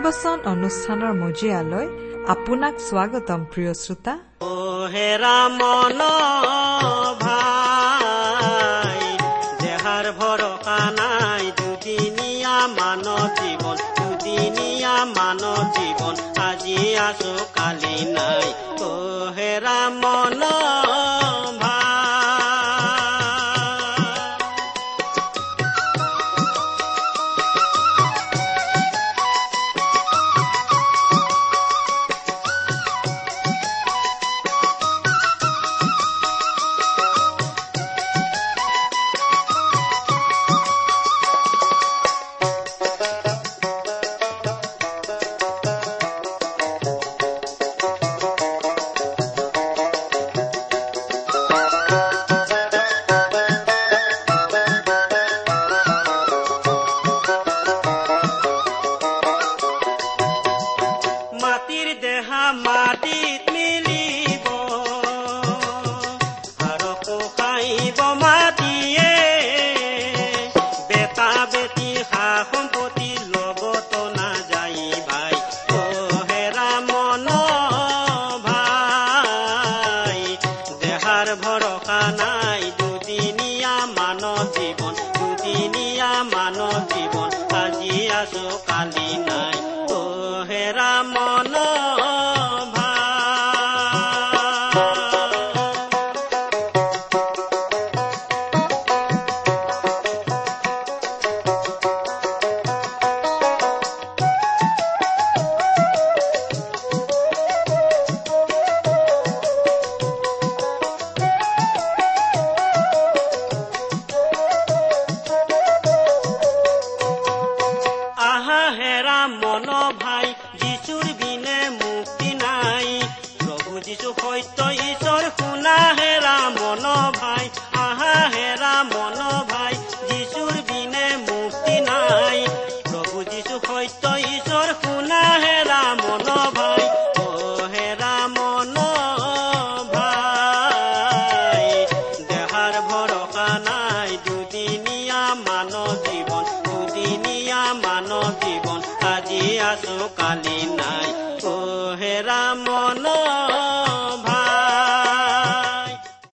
ভক্তিবচন অনুষ্ঠানৰ মজিয়ালৈ আপোনাক স্বাগতম প্ৰিয় শ্ৰোতা। হেৰা মন ভাই দেহাৰ ভৰসা নাই দুদিনীয়া মানৱ জীৱন দুদিনীয়া মানৱ জীৱন আজি আছো কালি নাই। অ হেৰা মন মানৱ জীৱন আজি আছো কালি নাই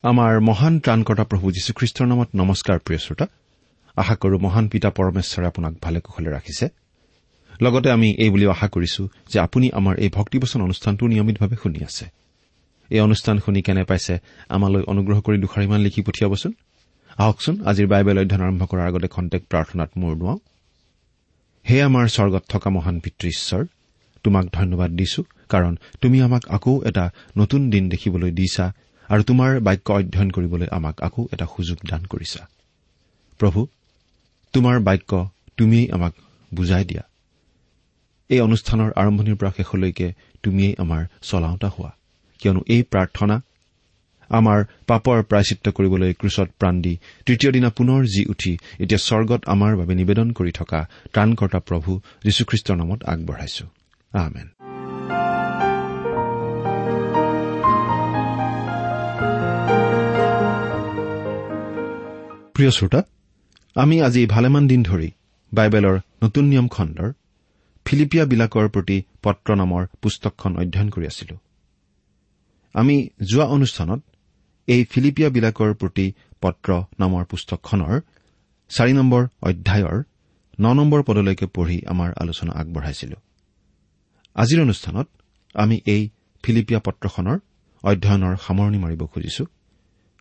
আমাৰ মহান ত্ৰাণকৰ্তা প্ৰভু যীশুখ্ৰীষ্টৰ নামত নমস্কাৰ প্ৰিয় শ্ৰোতা। আশা কৰো মহান পিতা পৰমেশ্বৰে আপোনাক ভালে কুশলে ৰাখিছে। লগতে আমি এই বুলিও আশা কৰিছো যে আপুনি আমাৰ এই ভক্তিবচন অনুষ্ঠানটো নিয়মিতভাৱে শুনি আছে। এই অনুষ্ঠান শুনি কেনে পাইছে আমালৈ অনুগ্ৰহ কৰি দুষাৰিমান লিখি পঠিয়াবচোন। আহকচোন আজিৰ বাইবেল অধ্যয়ন আৰম্ভ কৰাৰ আগতে খন্তেক প্ৰাৰ্থনাত মূৰ দুৱাওঁ। হে আমাৰ স্বৰ্গত থকা মহান পিতৃ ঈশ্বৰ তোমাক ধন্যবাদ দিছো কাৰণ তুমি আমাক আকৌ এটা নতুন দিন দেখিবলৈ দিছা আৰু তোমাৰ বাক্য অধ্যয়ন কৰিবলৈ আমাক আকৌ এটা সুযোগ দান কৰিছা। প্ৰভু তোমাৰ বাক্য তুমিয়েই আমাক বুজাই দিয়া। এই অনুষ্ঠানৰ আৰম্ভণিৰ পৰা শেষলৈকে তুমিয়েই আমাৰ চলাওঁতা হোৱা। কিয়নো এই প্ৰাৰ্থনা আমাৰ পাপৰ প্ৰায়চিত্ৰ কৰিবলৈ ক্ৰুচত প্ৰাণ দি তৃতীয় দিনা পুনৰ জি উঠি এতিয়া স্বৰ্গত আমাৰ বাবে নিবেদন কৰি থকা ত্ৰাণকৰ্তা প্ৰভু যীশুখ্ৰীষ্টৰ নামত আগবঢ়াইছো। প্ৰিয় শ্ৰোতা আমি আজি ভালেমান দিন ধৰি বাইবেলৰ নতুন নিয়ম খণ্ডৰ ফিলিপিয়াবিলাকৰ প্ৰতি পত্ৰ নামৰ পুস্তকখন অধ্যয়ন কৰি আছিলো। আমি যোৱা অনুষ্ঠানত এই ফিলিপিয়াবিলাকৰ প্ৰতি পত্ৰ নামৰ পুস্তকখনৰ চাৰি নম্বৰ অধ্যায়ৰ ন নম্বৰ পদলৈকে পঢ়ি আমাৰ আলোচনা আগবঢ়াইছিলো। আজিৰ অনুষ্ঠানত আমি এই ফিলিপিয়া পত্ৰখনৰ অধ্যয়নৰ সামৰণি মাৰিব খুজিছো।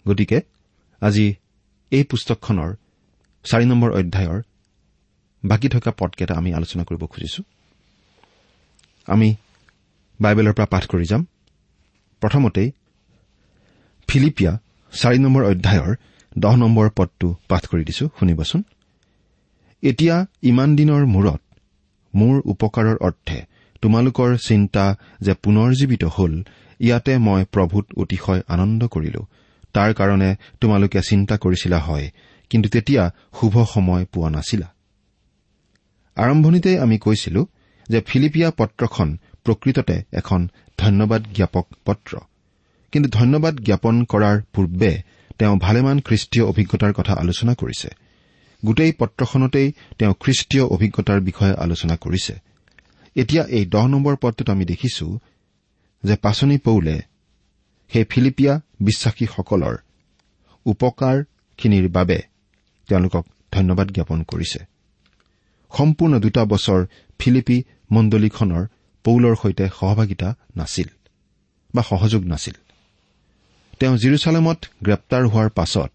গতিকে আজি এই পুস্তকখনৰ চাৰি নম্বৰ অধ্যায়ৰ বাকী থকা পদকেইটা আমি আলোচনা কৰিব খুজিছো। আমি বাইবেলৰ পৰা পাঠ কৰি যাম। প্ৰথমতেই ফিলিপিয়া চাৰি নম্বৰ অধ্যায়ৰ দহ নম্বৰ পদটো পাঠ কৰি দিছো শুনিবচোন। এতিয়া ইমান দিনৰ মূৰত মোৰ উপকাৰৰ অৰ্থে তোমালোকৰ চিন্তা যে পুনৰজীৱিত হ'ল ইয়াতে মই প্ৰভূত অতিশয় আনন্দ কৰিলো। তাৰ কাৰণে তোমালোকে চিন্তা কৰিছিলা হয় কিন্তু তেতিয়া শুভ সময় পোৱা নাছিলা। আৰম্ভণিতে আমি কৈছিলো যে ফিলিপিয়া পত্ৰখন প্ৰকৃততে এখন ধন্যবাদ জ্ঞাপক পত্ৰ। কিন্তু ধন্যবাদ জ্ঞাপন কৰাৰ পূৰ্বে তেওঁ ভালেমান খ্ৰীষ্টীয় অভিজ্ঞতাৰ কথা আলোচনা কৰিছে। গোটেই পত্ৰখনতেই তেওঁ খ্ৰীষ্টীয় অভিজ্ঞতাৰ বিষয়ে আলোচনা কৰিছে। এতিয়া এই দহ নম্বৰ পদটোত আমি দেখিছো যে পাচনি পৌলে সেই ফিলিপিয়া বিশ্বাসীসকলৰ উপকাৰখিনিৰ বাবে তেওঁলোকক ধন্যবাদ জ্ঞাপন কৰিছে। সম্পূৰ্ণ দুটা বছৰ ফিলিপি মণ্ডলীখনৰ পৌলৰ সৈতে সহভাগিতা নাছিল বা সহযোগ নাছিল। তেওঁ জিৰচালেমত গ্ৰেপ্তাৰ হোৱাৰ পাছত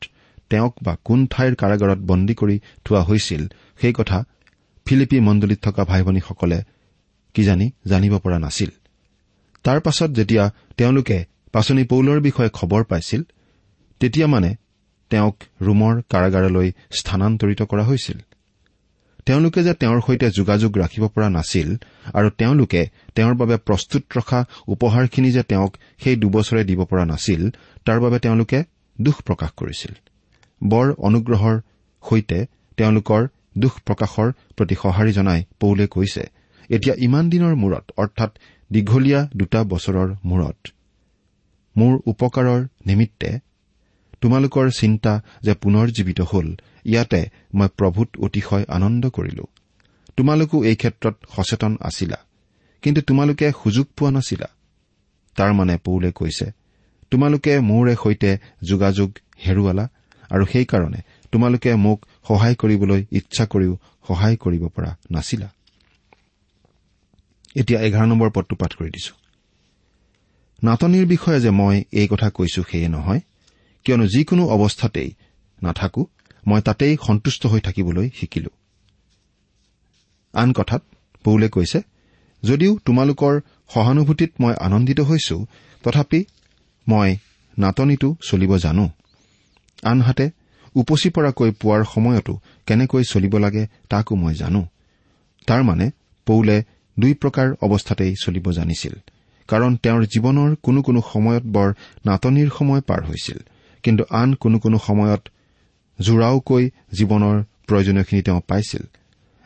তেওঁক বা কোন ঠাইৰ কাৰাগাৰত বন্দী কৰি থোৱা হৈছিল সেই কথা ফিলিপি মণ্ডলীত থকা ভাই ভনীসকলে কিজানি জানিব পৰা নাছিল। তাৰ পাছত যেতিয়া তেওঁলোকে পাচনি পৌলৰ বিষয়ে খবৰ পাইছিল তেতিয়া মানে তেওঁক ৰোমৰ কাৰাগাৰলৈ স্থানান্তৰিত কৰা হৈছিল। তেওঁলোকে যে তেওঁৰ সৈতে যোগাযোগ ৰাখিব পৰা নাছিল আৰু তেওঁলোকে তেওঁৰ বাবে প্ৰস্তুত ৰখা উপহাৰখিনি যে তেওঁক সেই দুবছৰে দিব পৰা নাছিল তাৰ বাবে তেওঁলোকে দুখ প্ৰকাশ কৰিছিল। বৰ অনুগ্ৰহৰ সৈতে তেওঁলোকৰ দুখ প্ৰকাশৰ প্ৰতি সঁহাৰি জনাই পৌলে কৈছে এতিয়া ইমান দিনৰ মূৰত অৰ্থাৎ দীঘলীয়া দুটা বছৰৰ মূৰত মোৰ উপকাৰৰ নিমিত্তে তোমালোকৰ চিন্তা যে পুনৰ জীৱিত হল ইয়াতে মই প্ৰভূত অতিশয় আনন্দ কৰিলো। তোমালোকো এই ক্ষেত্ৰত সচেতন আছিলা কিন্তু তোমালোকে সুযোগ পোৱা নাছিলা। তাৰ মানে পৌলে কৈছে তোমালোকে মোৰে সৈতে যোগাযোগ হেৰুৱালা আৰু সেইকাৰণে তোমালোকে মোক সহায় কৰিবলৈ ইচ্ছা কৰিও সহায় কৰিব পৰা নাছিলা। এতিয়া এঘাৰ নম্বৰ পদটো পাঠ কৰি দিছো। নাটনিৰ বিষয়ে যে মই এই কথা কৈছো সেয়ে নহয় কিয়নো যিকোনো অৱস্থাতেই নাথাকো মই তাতেই সন্তুষ্ট হৈ থাকিবলৈ শিকিলো। আন কথাত পৌলে কৈছে যদিও তোমালোকৰ সহানুভূতিত মই আনন্দিত হৈছো তথাপি মই নাটনিটো চলিব জানো। আনহাতে উপচি পৰাকৈ পোৱাৰ সময়তো কেনেকৈ চলিব লাগে তাকো মই জানো। তাৰমানে পৌলে দুই প্ৰকাৰ অৱস্থাতেই চলিব জানিছিল। কাৰণ তেওঁৰ জীৱনৰ কোনো কোনো সময়ত বৰ নাটনিৰ সময় পাৰ হৈছিল। কিন্তু আন কোনো কোনো সময়ত জোৰাওকৈ জীৱনৰ প্ৰয়োজনীয়খিনি তেওঁ পাইছিল।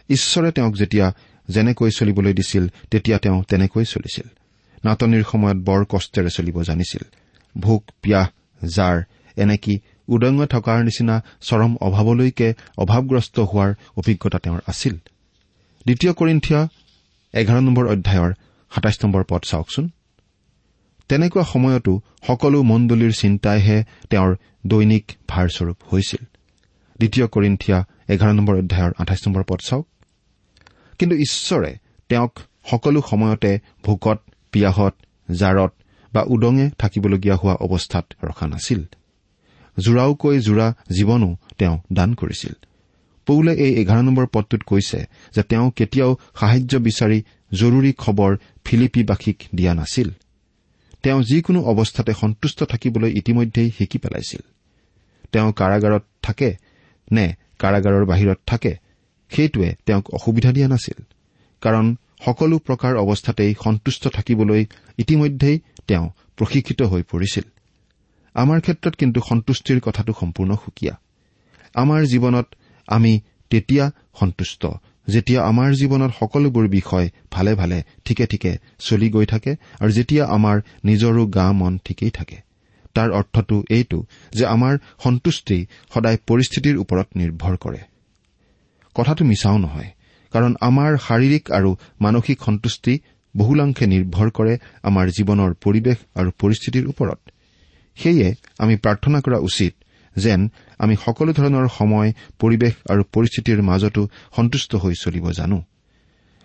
ঈশ্বৰে তেওঁক যেতিয়া যেনেকৈ চলিবলৈ দিছিল তেতিয়া তেওঁ তেনেকৈ চলিছিল। নাটনিৰ সময়ত বৰ কষ্টেৰে চলিব জানিছিল। ভোক পিয়াহ জাৰ এনেকি উদংগ থকাৰ নিচিনা চৰম অভাৱলৈকে অভাৱগ্ৰস্ত হোৱাৰ অভিজ্ঞতা তেওঁৰ আছিল। দ্বিতীয় কৰিন্ঠিয়া এঘাৰ নম্বৰ অধ্যায়ৰ সাতাইছ নম্বৰ পদ চাওকচোন। তেনেকুৱা সময়তো সকলো মণ্ডলীৰ চিন্তাইহে তেওঁৰ দৈনিক ভাৰস্বৰূপ হৈছিল। দ্বিতীয় কৰিন্ঠিয়া এঘাৰ নম্বৰ অধ্যায়ৰ আঠাইছ নম্বৰ পদ চাওক। কিন্তু ঈশ্বৰে তেওঁক সকলো সময়তে ভোকত পিয়াহত জাৰত বা উদঙে থাকিবলগীয়া হোৱা অৱস্থাত ৰখা নাছিল। জোৰাওকৈ জোৰা জীৱনো তেওঁ দান কৰিছিল। পৌলে এই এঘাৰ নম্বৰ পদটোত কৈছে যে তেওঁ কেতিয়াও সাহায্য বিচাৰি জৰুৰী খবৰ ফিলিপিবাসীক দিয়া নাছিল। তেওঁ যিকোনো অৱস্থাতে সন্তুষ্ট থাকিবলৈ ইতিমধ্যেই শিকি পেলাইছিল। তেওঁ কাৰাগাৰত থাকে নে কাৰাগাৰৰ বাহিৰত থাকে সেইটোৱে তেওঁক অসুবিধা দিয়া নাছিল। কাৰণ সকলো প্ৰকাৰ অৱস্থাতেই সন্তুষ্ট থাকিবলৈ ইতিমধ্যেই তেওঁ প্ৰশিক্ষিত হৈ পৰিছিল। আমাৰ ক্ষেত্ৰত কিন্তু সন্তুষ্টিৰ কথাটো সম্পূৰ্ণ সুকীয়া। আমাৰ জীৱনত আমি তেতিয়া সন্তুষ্ট যেতিয়া আমাৰ জীৱনত সকলোবোৰ বিষয় ভালে ভালে ঠিকে ঠিকে চলি গৈ থাকে আৰু যেতিয়া আমাৰ নিজৰো গা মন ঠিকেই থাকে। তাৰ অৰ্থটো এইটো যে আমাৰ সন্তুষ্টি সদায় পৰিস্থিতিৰ ওপৰত নিৰ্ভৰ কৰে। কথাটো মিছাও নহয় কাৰণ আমাৰ শাৰীৰিক আৰু মানসিক সন্তুষ্টি বহুলাংশে নিৰ্ভৰ কৰে আমাৰ জীৱনৰ পৰিৱেশ আৰু পৰিস্থিতিৰ ওপৰত। সেয়ে আমি প্ৰাৰ্থনা কৰা উচিত যেন আমি সকলো ধৰণৰ সময় পৰিৱেশ আৰু পৰিস্থিতিৰ মাজতো সন্তুষ্ট হৈ চলিব জানো।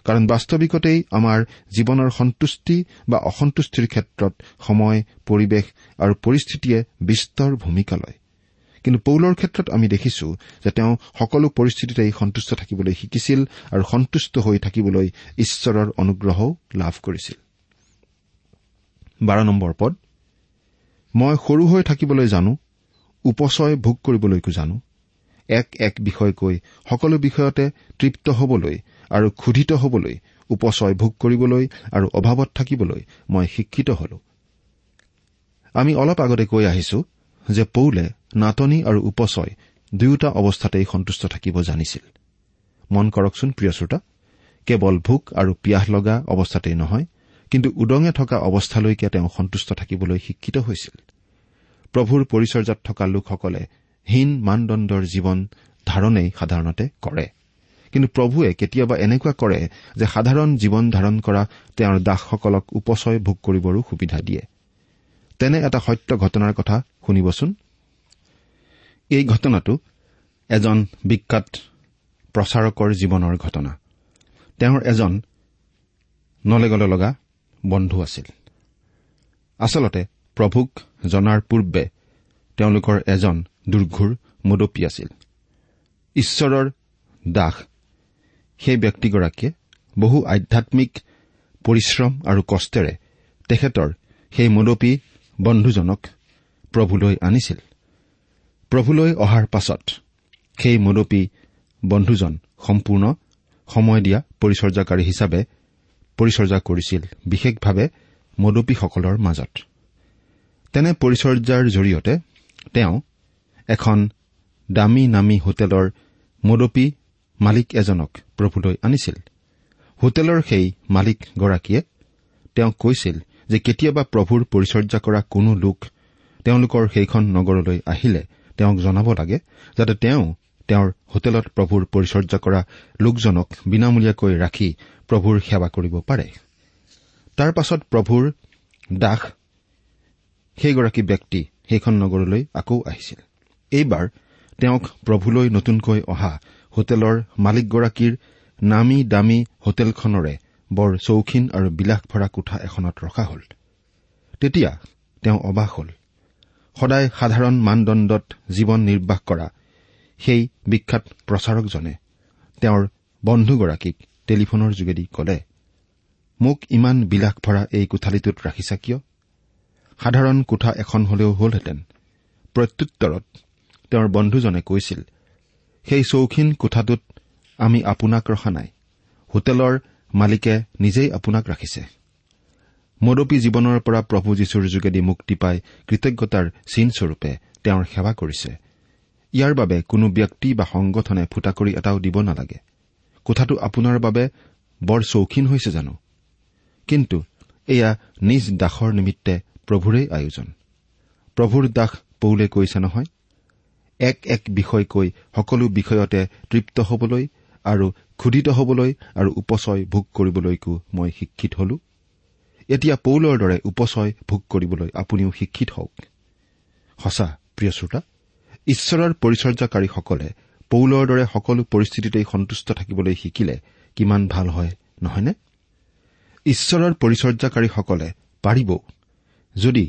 কাৰণ বাস্তৱিকতেই আমাৰ জীৱনৰ সন্তুষ্টি বা অসন্তুষ্টিৰ ক্ষেত্ৰত সময় পৰিৱেশ আৰু পৰিস্থিতিয়ে বিস্তৰ ভূমিকা লয়। কিন্তু পৌলৰ ক্ষেত্ৰত আমি দেখিছো যে তেওঁ সকলো পৰিস্থিতিতেই সন্তুষ্ট থাকিবলৈ শিকিছিল আৰু সন্তুষ্ট হৈ থাকিবলৈ ঈশ্বৰৰ অনুগ্ৰহও লাভ কৰিছিল। মই সৰু হৈ থাকিবলৈ জানো উপচয় ভোগ কৰিবলৈকো জানো। এক এক বিষয়কৈ সকলো বিষয়তে তৃপ্ত হবলৈ আৰু ক্ষুধিত হবলৈ উপচয় ভোগ কৰিবলৈ আৰু অভাৱত থাকিবলৈ মই শিক্ষিত হলো। আমি অলপ আগতে কৈ আহিছো যে পৌলে নাটনি আৰু উপচয় দুয়োটা অৱস্থাতেই সন্তুষ্ট থাকিব জানিছিল। মন কৰকচোন প্ৰিয় শ্ৰোতা কেৱল ভোক আৰু পিয়াহ লগা অৱস্থাতেই নহয় কিন্তু উদঙে থকা অৱস্থালৈকে তেওঁ সন্তুষ্ট থাকিবলৈ শিক্ষিত হৈছিল। প্ৰভুৰ পৰিচৰ্যাত থকা লোকসকলে হীন মানদণ্ডৰ জীৱন ধাৰণেই সাধাৰণতে কৰে। কিন্তু প্ৰভুৱে কেতিয়াবা এনেকুৱা কৰে যে সাধাৰণ জীৱন ধাৰণ কৰা তেওঁৰ দাসসকলক উপচয় ভোগ কৰিবৰো সুবিধা দিয়ে। তেনে এটা সত্য ঘটনাৰ কথা শুনিবচোন। এই ঘটনাটো এজন বিখ্যাত প্ৰচাৰকৰ জীৱনৰ ঘটনা। তেওঁৰ এজন নলেগলে লগা বন্ধু আছিল। আচলতে প্ৰভুক জনাৰ পূৰ্বে তেওঁলোকৰ এজন দুৰ্ঘুৰ মুদপী আছিল। ঈশ্বৰৰ দাস সেই ব্যক্তিগৰাকীয়ে বহু আধ্যামিক পৰিশ্ৰম আৰু কষ্টেৰে তেখেতৰ সেই মুদপী বন্ধুজনক প্ৰভুলৈ আনিছিল। প্ৰভুলৈ অহাৰ পাছত সেই মুদপী বন্ধুজন সম্পূৰ্ণ সময় দিয়া পৰিচৰ্যাকাৰী হিচাপে পৰিচৰ্যা কৰিছিল বিশেষভাৱে মদপীসকলৰ মাজত। তেনে পৰিচৰ্যাৰ জৰিয়তে তেওঁ এখন দামী নামী হোটেলৰ মদপী মালিক এজনক প্ৰভুলৈ আনিছিল। হোটেলৰ সেই মালিকগৰাকীয়ে তেওঁক কৈছিল যে কেতিয়াবা প্ৰভুৰ পৰিচৰ্যা কৰা কোনো লোক তেওঁলোকৰ সেইখন নগৰলৈ আহিলে তেওঁক জনাব লাগে যাতে তেওঁ তেওঁৰ হোটেলত প্ৰভুৰ পৰিচৰ্যা কৰা লোকজনক বিনামূলীয়াকৈ ৰাখি প্ৰভুৰ সেৱা কৰিব পাৰে। তাৰ পাছত প্ৰভুৰ দাস সেইগৰাকী ব্যক্তি সেইখন নগৰলৈ আকৌ আহিছিল। এইবাৰ তেওঁক প্ৰভুলৈ নতুনকৈ অহা হোটেলৰ মালিকগৰাকীৰ নামী দামী হোটেলখনৰে বৰ চৌখিন আৰু বিলাস ভৰা কোঠা এখনত ৰখা হল। তেতিয়া তেওঁ অবাস হল। সদায় সাধাৰণ মানদণ্ডত জীৱন নিৰ্বাহ কৰা সেই বিখ্যাত প্ৰচাৰকজনে তেওঁৰ বন্ধুগৰাকীক টেলিফোনৰ যোগেদি কলে মোক ইমান বিলাস ভৰা এই কোঠালিটোত ৰাখিছা কিয়? সাধাৰণ কোঠা এখন হলেও হলহেঁতেন। প্ৰত্যুত্তৰত তেওঁৰ বন্ধুজনে কৈছিল সেই চৌখিন কোঠাটোত আমি আপোনাক ৰখা নাই। হোটেলৰ মালিকে নিজেই আপোনাক ৰাখিছে। মদপী জীৱনৰ পৰা প্ৰভু যীশুৰ যোগেদি মুক্তি পাই কৃতজ্ঞতাৰ চিনস্বৰূপে তেওঁৰ সেৱা কৰিছে। ইয়াৰ বাবে কোনো ব্যক্তি বা সংগঠনে ফুটা কৰি এটাও দিব নালাগে। কোঠাটো আপোনাৰ বাবে বৰ চৌখিন হৈছে জানো? কিন্তু এয়া নিজ দাসৰ নিমিত্তে প্ৰভুৰেই আয়োজন। প্ৰভুৰ দাস পৌলে কৈছে নহয় এক এক বিষয়কৈ সকলো বিষয়তে তৃপ্ত হবলৈ আৰু ক্ষুধিত হবলৈ আৰু উপচয় ভোগ কৰিবলৈকো মই শিক্ষিত হলো। এতিয়া পৌলৰ দৰে উপচয় ভোগ কৰিবলৈ আপুনিও শিক্ষিত হওক। সঁচা প্ৰিয় শ্ৰোতা ঈশ্বৰৰ পৰিচৰ্যাকাৰীসকলে পৌলৰ দৰে সকলো পৰিস্থিতিতেই সন্তুষ্ট থাকিবলৈ শিকিলে কিমান ভাল হয় নহয়নে? ঈশ্বৰৰ পৰিচৰ্যাকাৰীসকলে পাৰিব যদি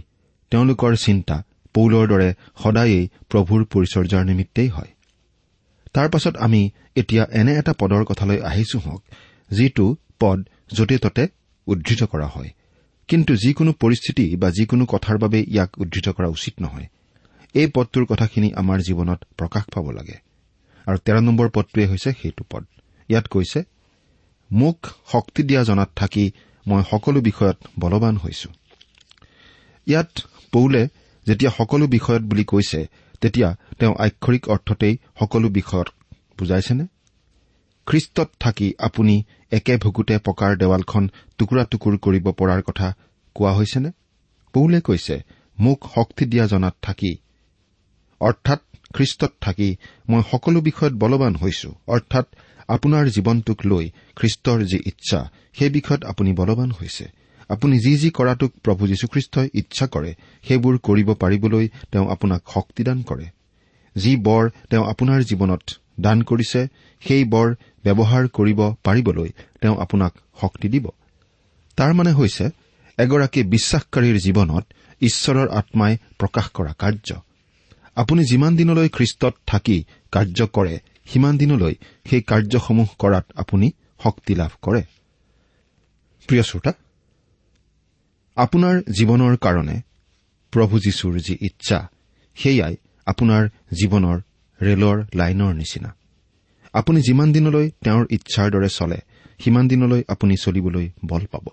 তেওঁলোকৰ চিন্তা পৌলৰ দৰে সদায়েই প্ৰভুৰ পৰিচৰ্যাৰ নিমিত্তেই হয়। তাৰ পাছত আমি এতিয়া এনে এটা পদৰ কথালৈ আহিছো হওক যিটো পদ য'তে ততে উদ্ধৃত কৰা হয়। কিন্তু যিকোনো পৰিস্থিতি বা যিকোনো কথাৰ বাবে ইয়াক উদ্ধৃত কৰা উচিত নহয়। এই পদটোৰ কথাখিনি আমাৰ জীৱনত প্ৰকাশ পাব লাগে। আৰু তেৰ নম্বৰ পদটোৱে হৈছে সেইটো পদ। ইয়াত কৈছে মোক শক্তি দিয়া জনাত থাকি মই সকলো বিষয়ত বলৱান হৈছো। ইয়াত পৌলে যেতিয়া সকলো বিষয়ত বুলি কৈছে তেতিয়া তেওঁ আক্ষৰিক অৰ্থতেই সকলো বিষয়ত বুজাইছেনে? খ্ৰীষ্টত থাকি আপুনি একে ভুকুতে পকাৰ দেৱালখন টুকুৰা টুকুৰ কৰিব পৰাৰ কথা কোৱা হৈছেনে? পৌলে কৈছে মোক শক্তি দিয়া জনাত থাকি অৰ্থাৎ খ্ৰীষ্টত থাকি মই সকলো বিষয়ত বলৱান হৈছো। অৰ্থাৎ আপোনাৰ জীৱনটোক লৈ খ্ৰীষ্টৰ যি ইচ্ছা সেই বিষয়ত আপুনি বলৱান হৈছে। আপুনি যি যি কৰাটোক প্ৰভু যীশুখ্ৰীষ্টই ইচ্ছা কৰে সেইবোৰ কৰিব পাৰিবলৈ তেওঁ আপোনাক শক্তিদান কৰে। যি বৰ তেওঁ আপোনাৰ জীৱনত দান কৰিছে সেই বৰ ব্যৱহাৰ কৰিব পাৰিবলৈ তেওঁ আপোনাক শক্তি দিব। তাৰ মানে হৈছে এগৰাকী বিশ্বাসকাৰীৰ জীৱনত ঈশ্বৰৰ আত্মাই প্ৰকাশ কৰা কাৰ্য। আপুনি যিমান দিনলৈ খ্ৰীষ্টত থাকি কাৰ্য কৰে সিমান দিনলৈ সেই কাৰ্যসমূহ কৰাত আপুনি শক্তি লাভ কৰে। প্ৰিয় শ্ৰোতা আপোনাৰ জীৱনৰ কাৰণে প্ৰভু যীশুৰ যি ইচ্ছা সেয়াই আপোনাৰ জীৱনৰ ৰেলৰ লাইনৰ নিচিনা। আপুনি যিমান দিনলৈ তেওঁৰ ইচ্ছাৰ দৰে চলে সিমান দিনলৈ আপুনি চলিবলৈ বল পাব।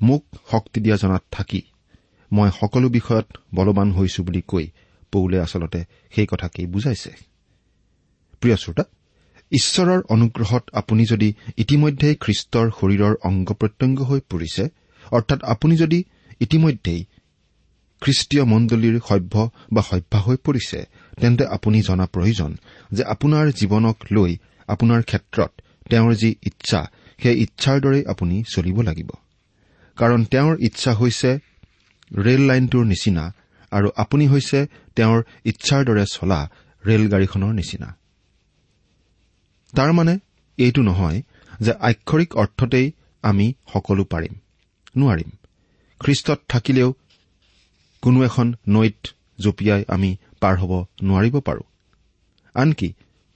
মোক শক্তি দিয়া জনাত থাকি মই সকলো বিষয়ত বলৱান হৈছো বুলি কৈ পৌলে আচলতে সেই কথাকেই বুজাইছে। প্ৰিয় শ্ৰোতা ঈশ্বৰৰ অনুগ্ৰহত আপুনি যদি ইতিমধ্যেই খ্ৰীষ্টৰ শৰীৰৰ অংগ প্ৰত্যংগ হৈ পৰিছে অৰ্থাৎ আপুনি যদি ইতিমধ্যেই খ্ৰীষ্টীয় মণ্ডলীৰ সভ্য বা সভ্যা হৈ পৰিছে তেন্তে আপুনি জনা প্ৰয়োজন যে আপোনাৰ জীৱনক লৈ আপোনাৰ ক্ষেত্ৰত তেওঁৰ যি ইচ্ছা সেই ইচ্ছাৰ দৰেই আপুনি চলিব লাগিব। কাৰণ তেওঁৰ ইচ্ছা হৈছে ৰেল লাইনটোৰ নিচিনা আৰু আপুনি হৈছে তেওঁৰ ইচ্ছাৰ দৰে চলা ৰেলগাড়ীখনৰ নিচিনা। তাৰমানে এইটো নহয় যে আক্ষৰিক অৰ্থতেই আমি সকলো পাৰিম। নোৱাৰিম। খ্ৰীষ্টত থাকিলেও কোনো এখন নৈত জঁপিয়াই আমি পাৰ হ'ব নোৱাৰিব পাৰো। আনকি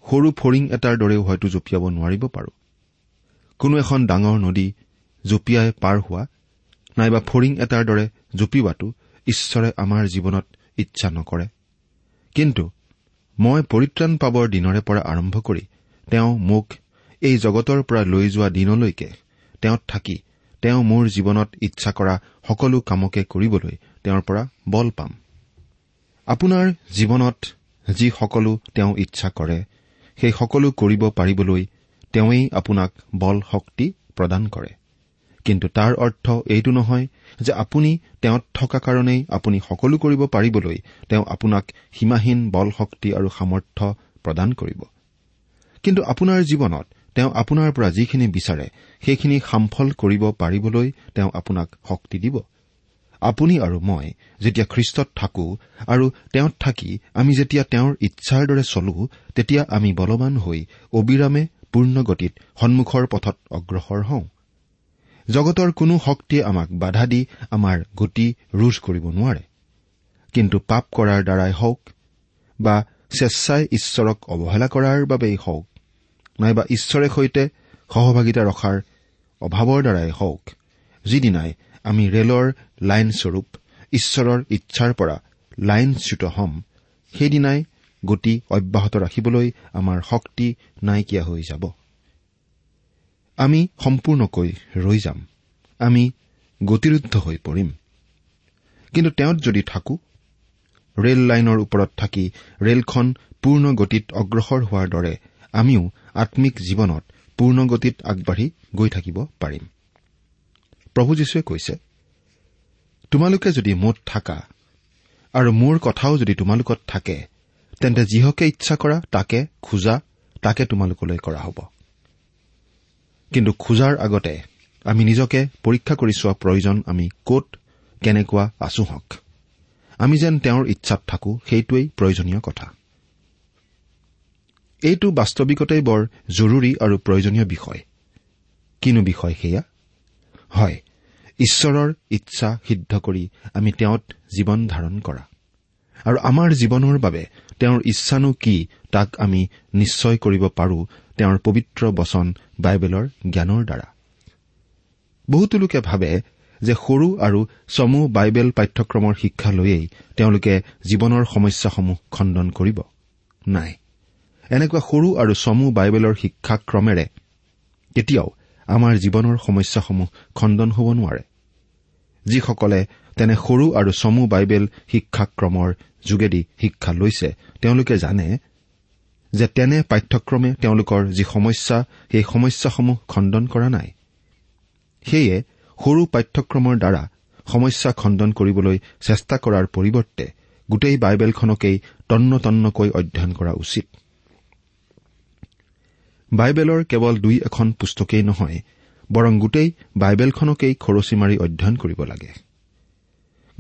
সৰু ফৰিং এটাৰ দৰেও হয়তো জঁপিয়াব নোৱাৰিব পাৰো। কোনো এখন ডাঙৰ নদী জঁপিয়াই পাৰ হোৱা নাইবা ফৰিং এটাৰ দৰে জঁপিওৱাটো ঈশ্বৰে আমাৰ জীৱনত ইচ্ছা নকৰে। কিন্তু মই পৰিত্ৰাণ পাবৰ দিনৰে পৰা আৰম্ভ কৰি তেওঁ মোক এই জগতৰ পৰা লৈ যোৱা দিনলৈকে তেওঁত থাকি তেওঁ মোৰ জীৱনত ইচ্ছা কৰা সকলো কামকে কৰিবলৈ তেওঁৰ পৰা বল পাম। আপোনাৰ জীৱনত যি সকলো তেওঁ ইচ্ছা কৰে সেই সকলো কৰিব পাৰিবলৈ তেওঁই আপোনাক বল শক্তি প্ৰদান কৰে। কিন্তু তাৰ অৰ্থ এইটো নহয় যে আপুনি তেওঁত থকা কাৰণেই আপুনি সকলো কৰিব পাৰিবলৈ তেওঁ আপোনাক সীমাহীন বল শক্তি আৰু সামৰ্থ্য প্ৰদান কৰিব। কিন্তু আপোনাৰ জীৱনত তেওঁ আপোনাৰ পৰা যিখিনি বিচাৰে সেইখিনি সামফল কৰিব পাৰিবলৈ তেওঁ আপোনাক শক্তি দিব। আপুনি আৰু মই যেতিয়া খ্ৰীষ্টত থাকো আৰু তেওঁত থাকি আমি যেতিয়া তেওঁৰ ইচ্ছাৰ দৰে চলো তেতিয়া আমি বলৱান হৈ অবিৰামে পূৰ্ণ গতিত সন্মুখৰ পথত অগ্ৰসৰ হওঁ। জগতৰ কোনো শক্তিয়ে আমাক বাধা দি আমাৰ গতি ৰোধ কৰিব নোৱাৰে। কিন্তু পাপ কৰাৰ দ্বাৰাই হওক বা স্বেচ্ছাই ঈশ্বৰক অৱহেলা কৰাৰ বাবেই হওক নাইবা ঈশ্বৰে সৈতে সহভাগিতা ৰখাৰ অভাৱৰ দ্বাৰাই হওক যিদিনাই আমি ৰেলৰ লাইনস্বৰূপ ঈশ্বৰৰ ইচ্ছাৰ পৰা লাইনচ্যুত হ'ম সেইদিনাই গতি অব্যাহত ৰাখিবলৈ আমাৰ শক্তি নাইকিয়া হৈ যাব। আমি সম্পূৰ্ণকৈ ৰৈ যাম। আমি গতিৰুদ্ধ হৈ পৰিম। কিন্তু তেওঁত যদি থাকো ৰেল লাইনৰ ওপৰত থাকি ৰেলখন পূৰ্ণ গতিত অগ্ৰসৰ হোৱাৰ দৰে আমিও আম্মিক জীৱনত পূৰ্ণ গতিত আগবাঢ়ি গৈ থাকিব পাৰিম। প্ৰভু যীশুৱে কৈছে তোমালোকে যদি মোত থাকা আৰু মোৰ কথাও যদি তোমালোকত থাকে তেন্তে যিহকে ইচ্ছা কৰা তাকে খোজা তাকে তোমালোকলৈ কৰা হ'ব। কিন্তু খোজাৰ আগতে আমি নিজকে পৰীক্ষা কৰি চোৱা প্ৰয়োজন আমি কত কেনেকুৱা আছো হওক। আমি যেন তেওঁৰ ইচ্ছাত থাকো সেইটোৱেই প্ৰয়োজনীয় কথা। এইটো বাস্তৱিকতেই বৰ জৰুৰী আৰু প্ৰয়োজনীয় বিষয়। কিনো বিষয় সেয়া? হয় ঈশ্বৰৰ ইচ্ছা সিদ্ধ কৰি আমি তেওঁত জীৱন ধাৰণ কৰা। আৰু আমাৰ জীৱনৰ বাবে তেওঁৰ ইচ্ছানো কি তাক আমি নিশ্চয় কৰিব পাৰো তেওঁৰ পবিত্ৰ বচন বাইবেলৰ জ্ঞানৰ দ্বাৰা। বহুতো লোকে ভাবে যে সৰু আৰু চমু বাইবেল পাঠ্যক্ৰমৰ শিক্ষা লৈয়েই তেওঁলোকে জীৱনৰ সমস্যাসমূহ খণ্ডন কৰিব। নাই। এনেকুৱা সৰু আৰু চমু বাইবেলৰ শিক্ষাক্ৰমেৰে কেতিয়াও আমাৰ জীৱনৰ সমস্যাসমূহ খণ্ডন হ'ব নোৱাৰে। যিসকলে তেনে সৰু আৰু চমু বাইবেল শিক্ষাক্ৰমৰ যোগেদি শিক্ষা লৈছে তেওঁলোকে জানে যে তেনে পাঠ্যক্ৰমে তেওঁলোকৰ যি সমস্যা সেই সমস্যাসমূহ খণ্ডন কৰা নাই। সেয়ে সৰু পাঠ্যক্ৰমৰ দ্বাৰা সমস্যা খণ্ডন কৰিবলৈ চেষ্টা কৰাৰ পৰিৱৰ্তে গোটেই বাইবেলখনকেই তন্ন তন্নকৈ অধ্যয়ন কৰা উচিত। বাইবেলৰ কেৱল দুই এখন পুস্তকেই নহয় বৰং গোটেই বাইবেলখনকেই খৰচী মাৰি অধ্যয়ন কৰিব লাগে।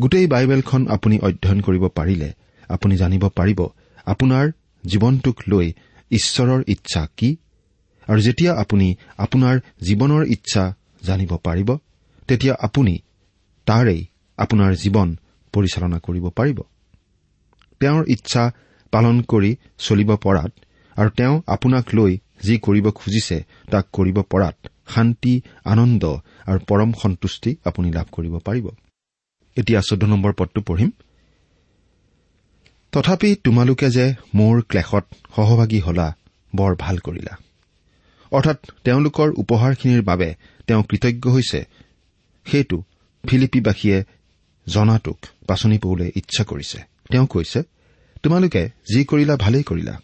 গোটেই বাইবেলখন আপুনি অধ্যয়ন কৰিব পাৰিলে আপুনি জানিব পাৰিব আপোনাৰ জীৱনটোক লৈ ঈশ্বৰৰ ইচ্ছা কি আৰু যেতিয়া আপুনি আপোনাৰ জীৱনৰ ইচ্ছা জানিব পাৰিব তেতিয়া আপুনি তাৰেই আপোনাৰ জীৱন পৰিচালনা কৰিব পাৰিব। তেওঁৰ ইচ্ছা পালন কৰি চলিব পৰাত আৰু তেওঁ আপোনাক লৈ যি কৰিব খুজিছে তাক কৰিব পৰাত শান্তি আনন্দ আৰু পৰম সন্তুষ্টি আপুনি লাভ কৰিব পাৰিব। এতিয়া চৈধ্য নম্বৰ পদটো পঢ়িম। তথাপি তোমালোকে যে মোৰ ক্লেশত সহভাগী হলা বৰ ভাল কৰিলা। অৰ্থাৎ তেওঁলোকৰ উপহাৰখিনিৰ বাবে তেওঁ কৃতজ্ঞ হৈছে। সেইটো ফিলিপিবাসীয়ে জনাটোক পাচনি পৌলে ইচ্ছা কৰিছে। তেওঁ কৈছে তোমালোকে যি কৰিলা ভালেই কৰিলা।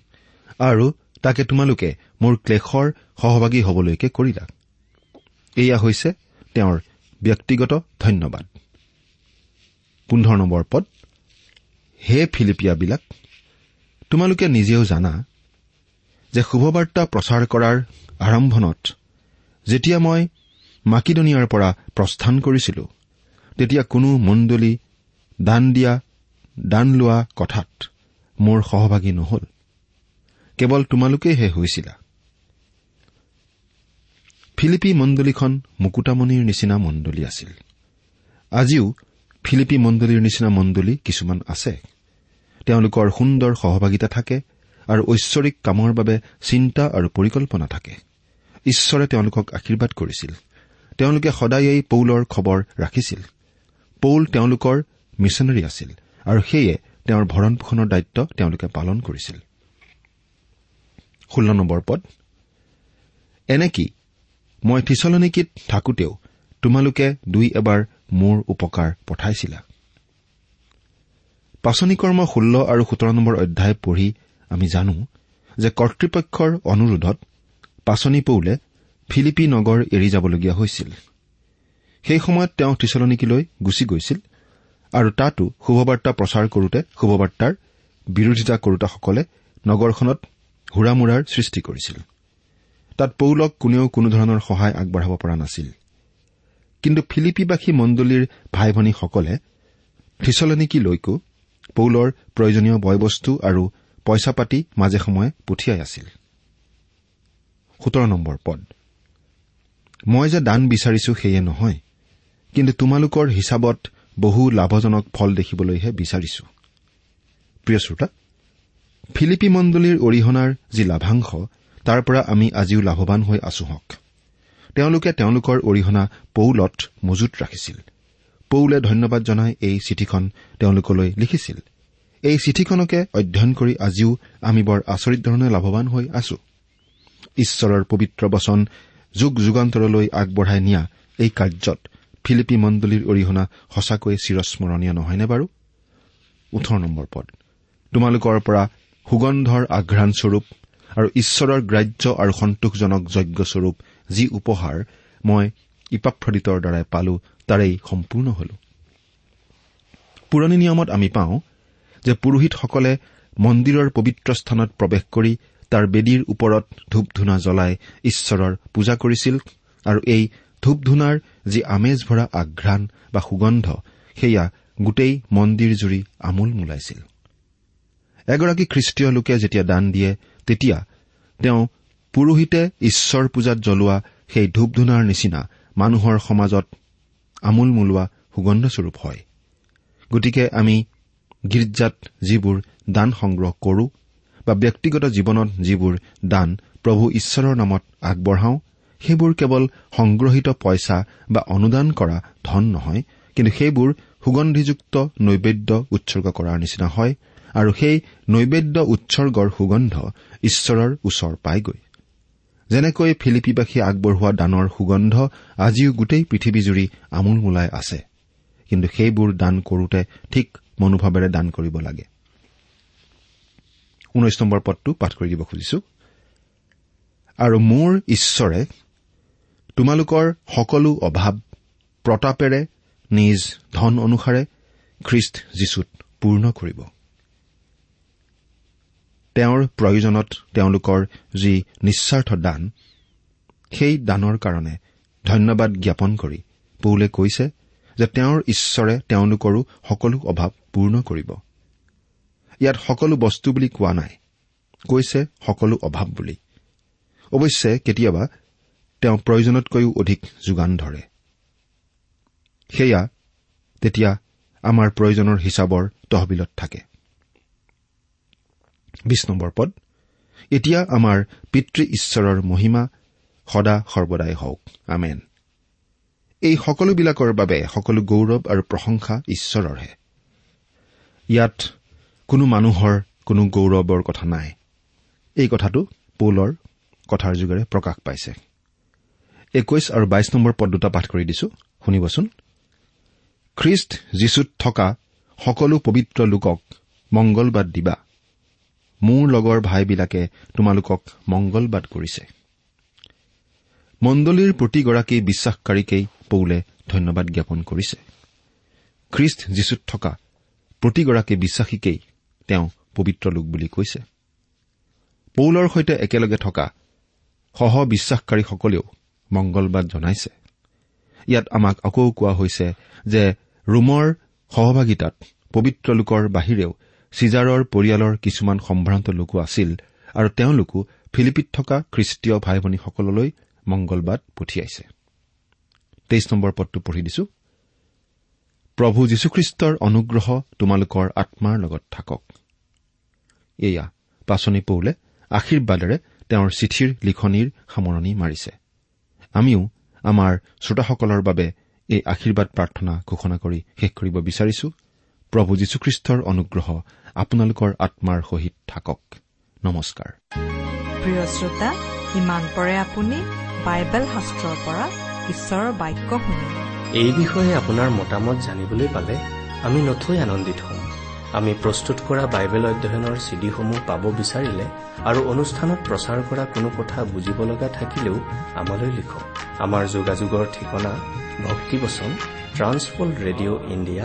আৰু তাকে তোমালোকে মোৰ ক্লেশৰ সহভাগী হবলৈকে কৰিলা। এয়া হৈছে তেওঁৰ ব্যক্তিগত ধন্যবাদ। পোন্ধৰ নম্বৰ পদ। হে ফিলিপিয়াবিলাক তোমালোকে নিজেও জানা যে শুভবাৰ্তা প্ৰচাৰ কৰাৰ আৰম্ভণত যেতিয়া মই মাকিদনিয়াৰ পৰা প্ৰস্থান কৰিছিলো তেতিয়া কোনো মণ্ডলী দান দিয়া দান লোৱা কথাত মোৰ সহভাগী নহল। কেৱল তোমালোকেহে হৈছিলা। ফিলিপি মণ্ডলীখন মুকুতামণিৰ নিচিনা মণ্ডলী আছিল। আজিও ফিলিপি মণ্ডলীৰ নিচিনা মণ্ডলী কিছুমান আছে। তেওঁলোকৰ সুন্দৰ সহভাগিতা থাকে আৰু ঐশ্বৰিক কামৰ বাবে চিন্তা আৰু পৰিকল্পনা থাকে। ঈশ্বৰে তেওঁলোকক আশীৰ্বাদ কৰিছিল। তেওঁলোকে সদায়েই পৌলৰ খবৰ ৰাখিছিল। পৌল তেওঁলোকৰ মিছনেৰী আছিল আৰু সেয়ে তেওঁৰ ভৰণ পোষণৰ দায়িত্ব তেওঁলোকে পালন কৰিছিল। ষোল্ল নম্বৰ পদ। এনেকি মই থিচলনিকিত থাকোতেও তোমালোকে দুই এবাৰ মোৰ উপকাৰ পঠাইছিলা। পাচনি কৰ্ম ষোল্ল আৰু সোতৰ নম্বৰ অধ্যায় পঢ়ি আমি জানো যে কৰ্তৃপক্ষৰ অনুৰোধত পাচনি পৌলে ফিলিপি নগৰ এৰি যাবলগীয়া হৈছিল। সেই সময়ত তেওঁ থিচলনিকিলৈ গুচি গৈছিল আৰু তাতো শুভবাৰ্তা প্ৰচাৰ কৰোতে শুভবাৰ্তাৰ বিৰোধিতা কৰোতাসকলে নগৰখনত হুৰামোৰাৰ সৃষ্টি কৰিছিল। তাত পৌলক কোনেও কোনোধৰণৰ সহায় আগবঢ়াব পৰা নাছিল। কিন্তু ফিলিপিবাসী মণ্ডলীৰ ভাই ভনীসকলে থিচলনিকিলৈকো পৌলৰ প্ৰয়োজনীয় বয়বস্তু আৰু পইচা পাতি মাজে সময়ে পঠিয়াই আছিল। মই যে দান বিচাৰিছো সেয়ে নহয় কিন্তু তোমালোকৰ হিচাপত বহু লাভজনক ফল দেখিবলৈহে বিচাৰিছো। প্ৰিয় শ্ৰোতা ফিলিপি মণ্ডলীৰ অৰিহণাৰ যি লাভাংশ তাৰ পৰা আমি আজিও লাভৱান হৈ আছো হওক। তেওঁলোকে তেওঁলোকৰ অৰিহণা পৌলত মজুত ৰাখিছিল। পৌলে ধন্যবাদ জনাই এই চিঠিখন তেওঁলোকলৈ লিখিছিল। এই চিঠিখনকে অধ্যয়ন কৰি আজিও আমি বৰ আচৰিত ধৰণে লাভৱান হৈ আছো। ঈশ্বৰৰ পবিত্ৰ বচন যুগ যুগান্তৰলৈ আগবঢ়াই নিয়া এই কাৰ্যত ফিলিপি মণ্ডলীৰ অৰিহণা সঁচাকৈ চিৰস্মৰণীয় নহয়নে বাৰু? তোমালোকৰ পৰা সুগন্ধৰ আঘ্ৰাণস্বৰূপ আৰু ঈশ্বৰৰ গ্ৰাহ্য আৰু সন্তোষজনক যজ্ঞস্বৰূপ যি উপহাৰ মই ইপাফ্ৰদিতৰ দ্বাৰাই পালো তাৰেই সম্পূৰ্ণ হল। পুৰণি নিয়মত আমি পাওঁ যে পুৰোহিতসকলে মন্দিৰৰ পবিত্ৰ স্থানত প্ৰৱেশ কৰি তাৰ বেদীৰ ওপৰত ধূপ ধূনা জ্বলাই ঈশ্বৰৰ পূজা কৰিছিল আৰু এই ধূপ ধূনাৰ যি আমেজ ভৰা আঘ্ৰাণ বা সুগন্ধ সেয়া গোটেই মন্দিৰজুৰি আমোল মোলাইছিল। এগৰাকী খ্ৰীষ্টীয় লোকে যেতিয়া দান দিয়ে তেতিয়া তেওঁ পুৰোহিতে ঈশ্বৰ পূজাত জ্বলোৱা সেই ধূপ ধূনাৰ নিচিনা মানুহৰ সমাজত আমোল মোলোৱা সুগন্ধস্বৰূপ হয়। গতিকে আমি গীৰ্জাত যিবোৰ দান সংগ্ৰহ কৰো বা ব্যক্তিগত জীৱনত যিবোৰ দান প্ৰভু ঈশ্বৰৰ নামত আগবঢ়াওঁ সেইবোৰ কেৱল সংগ্ৰহিত পইচা বা অনুদান কৰা ধন নহয় কিন্তু সেইবোৰ সুগন্ধিযুক্ত নৈবেদ্য উৎসৰ্গ কৰাৰ নিচিনা হয়। আৰু সেই নৈবেদ্য উৎসৰ্গৰ সুগন্ধ ঈশ্বৰৰ ওচৰ পায়গৈ যেনেকৈ ফিলিপিবাসীয়ে আগবঢ়োৱা দানৰ সুগন্ধ আজিও গোটেই পৃথিৱীজুৰি আমোল মোলাই আছে। কিন্তু সেইবোৰ দান কৰোতে ঠিক মনোভাৱেৰে দান কৰিব লাগে। আৰু মোৰ ঈশ্বৰে তোমালোকৰ সকলো অভাৱ প্ৰতাপেৰে নিজ ধন অনুসাৰে খ্ৰীষ্ট যীশুত পূৰ্ণ কৰিব। তেওঁৰ প্ৰয়োজনত তেওঁলোকৰ যি নিস্বাৰ্থ দান সেই দানৰ কাৰণে ধন্যবাদ জ্ঞাপন কৰি পৌলে কৈছে যে তেওঁৰ ঈশ্বৰে তেওঁলোকৰো সকলো অভাৱ পূৰ্ণ কৰিব। ইয়াত সকলো বস্তু বুলি কোৱা নাই কৈছে সকলো অভাৱ বুলি। অৱশ্যে কেতিয়াবা তেওঁ প্ৰয়োজনতকৈও অধিক যোগান ধৰে। সেয়া তেতিয়া আমাৰ প্ৰয়োজনৰ হিচাপৰ তহবিলত থাকে। এতিয়া আমাৰ পিতৃ ঈশ্বৰৰ মহিমা সদা সৰ্বদাই হওক। আমেন। এই সকলোবিলাকৰ বাবে সকলো গৌৰৱ আৰু প্ৰশংসা ঈশ্বৰৰহে। ইয়াত কোনো মানুহৰ কোনো গৌৰৱৰ কথা নাই। এই কথাটো পৌলৰ কথাৰ যোগেৰে প্ৰকাশ পাইছে। একৈশ আৰু বাইশ নম্বৰ পদ দুটা পাঠ কৰি দিছো। শুনিবচোন। খ্ৰীষ্ট যীশুত থকা সকলো পবিত্ৰ লোকক মংগলবাদ দিবা। মোৰ লগৰ ভাইবিলাকে তোমালোকক মংগলবাদ কৰিছে। মণ্ডলীৰ প্ৰতিগৰাকী বিশ্বাসকাৰীকেই পৌলে ধন্যবাদ জ্ঞাপন কৰিছে। খ্ৰীষ্ট যীশুত থকা প্ৰতিগৰাকী বিশ্বাসীকেই তেওঁ পবিত্ৰ লোক বুলি কৈছে। পৌলৰ সৈতে একেলগে থকা সহ বিশ্বাসকাৰীসকলেও মংগলবাদ জনাইছে। ইয়াত আমাক আকৌ কোৱা হৈছে যে ৰোমৰ সহভাগিতাত পবিত্ৰ লোকৰ বাহিৰেও চিজাৰৰ পৰিয়ালৰ কিছুমান সম্ভ্ৰান্ত লোকো আছিল আৰু তেওঁলোকো ফিলিপিত থকা খ্ৰীষ্টীয় ভাই ভনীসকললৈ মংগলবাদ পঠিয়াইছে। প্ৰভু যীশুখ্ৰীষ্টৰ অনুগ্ৰহ তোমালোকৰ আত্মাৰ লগত থাকক। এয়া পাচনি পৌলে আশীৰ্বাদেৰে তেওঁৰ চিঠিৰ লিখনিৰ সামৰণি মাৰিছে। আমিও আমাৰ শ্ৰোতাসকলৰ বাবে এই আশীৰ্বাদ প্ৰাৰ্থনা ঘোষণা কৰি শেষ কৰিব বিচাৰিছো। প্ৰভু যীশুখ্ৰীষ্টৰ অনুগ্ৰহ আপোনালোকৰ আত্মাৰ সহিত থাকক। নমস্কাৰ। প্ৰিয় শ্ৰোতা ইমান পৰে আপুনি বাইবেল শাস্ত্ৰৰ পৰা ঈশ্বৰৰ বাক্য শুনিলে এই বিষয়ে আপোনাৰ মতামত জানিবলৈ পালে আমি নথৈ আনন্দিত হ'ম। আমি প্ৰস্তুত কৰা বাইবেল অধ্যয়নৰ চিডিসমূহ পাব বিচাৰিলে আৰু অনুষ্ঠানত প্ৰচাৰ কৰা কোনো কথা বুজিব লগা থাকিলেও আমালৈ লিখক। আমাৰ যোগাযোগৰ ঠিকনা ভক্তিবচন ট্ৰান্সপল ৰেডিঅ' ইণ্ডিয়া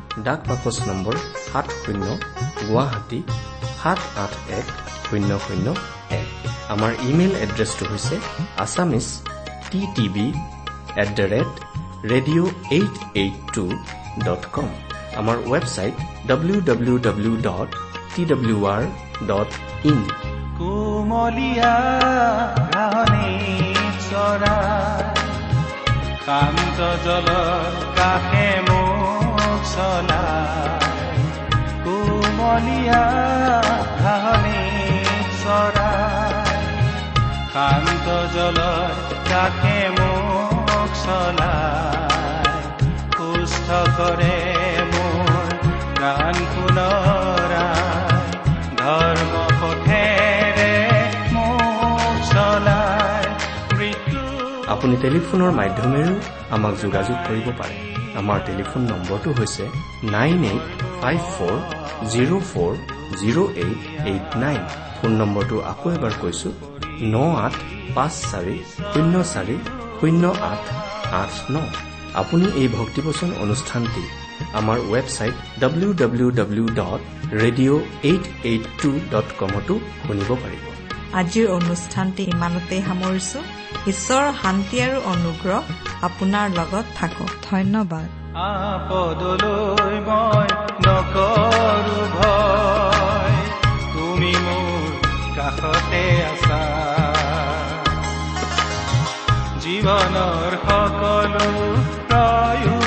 ডাক বাকচ নম্বৰ সাত শূন্য গুৱাহাটী সাত আঠ এক শূন্য শূন্য এক। আমাৰ ইমেইল এড্ৰেছটো হৈছে Assamese T TV at the rate radio' eight eight two dot com. আমাৰ website W W W dot T W R dot in. কোমলীয়া শান্ত জলৰ কাষে মোক চলাই কোমলীয়া ঘাঁহনি চৰাই। শান্ত জলৰ কাষে মোক চলাই। সুস্থ কৰে মোৰ প্ৰাণ পুনৰাই। ধৰ্ম পথেৰে মোক চলাই। আপুনি টেলিফোনৰ মাধ্যমেৰেও আমাক যোগাযোগ কৰিব পাৰে। আমাৰ টেলিফোন নম্বৰটো হৈছে nine eight five four zero' four zero' eight eight nine. Phone নম্বৰটো আকৌ এবাৰ কৈছো ন আঠ পাঁচ চাৰি শূন্য চাৰি শূন্য আঠ আঠ ন। আপুনি এই ভক্তিবচন অনুষ্ঠানটি আমাৰ website W W W dot radio' eight eight two dot কমতো শুনিব পাৰিব। আজিৰ অনুষ্ঠানটি ইমানতেই সামৰিছো। ঈশ্বৰৰ শান্তি আৰু অনুগ্ৰহ আপোনাৰ লগত থাকক। ধন্যবাদ। আপদলৈ মই নকৰো ভয়। তুমি মোৰ কাষতে আছা। জীৱনৰ সকলো প্ৰয়োজন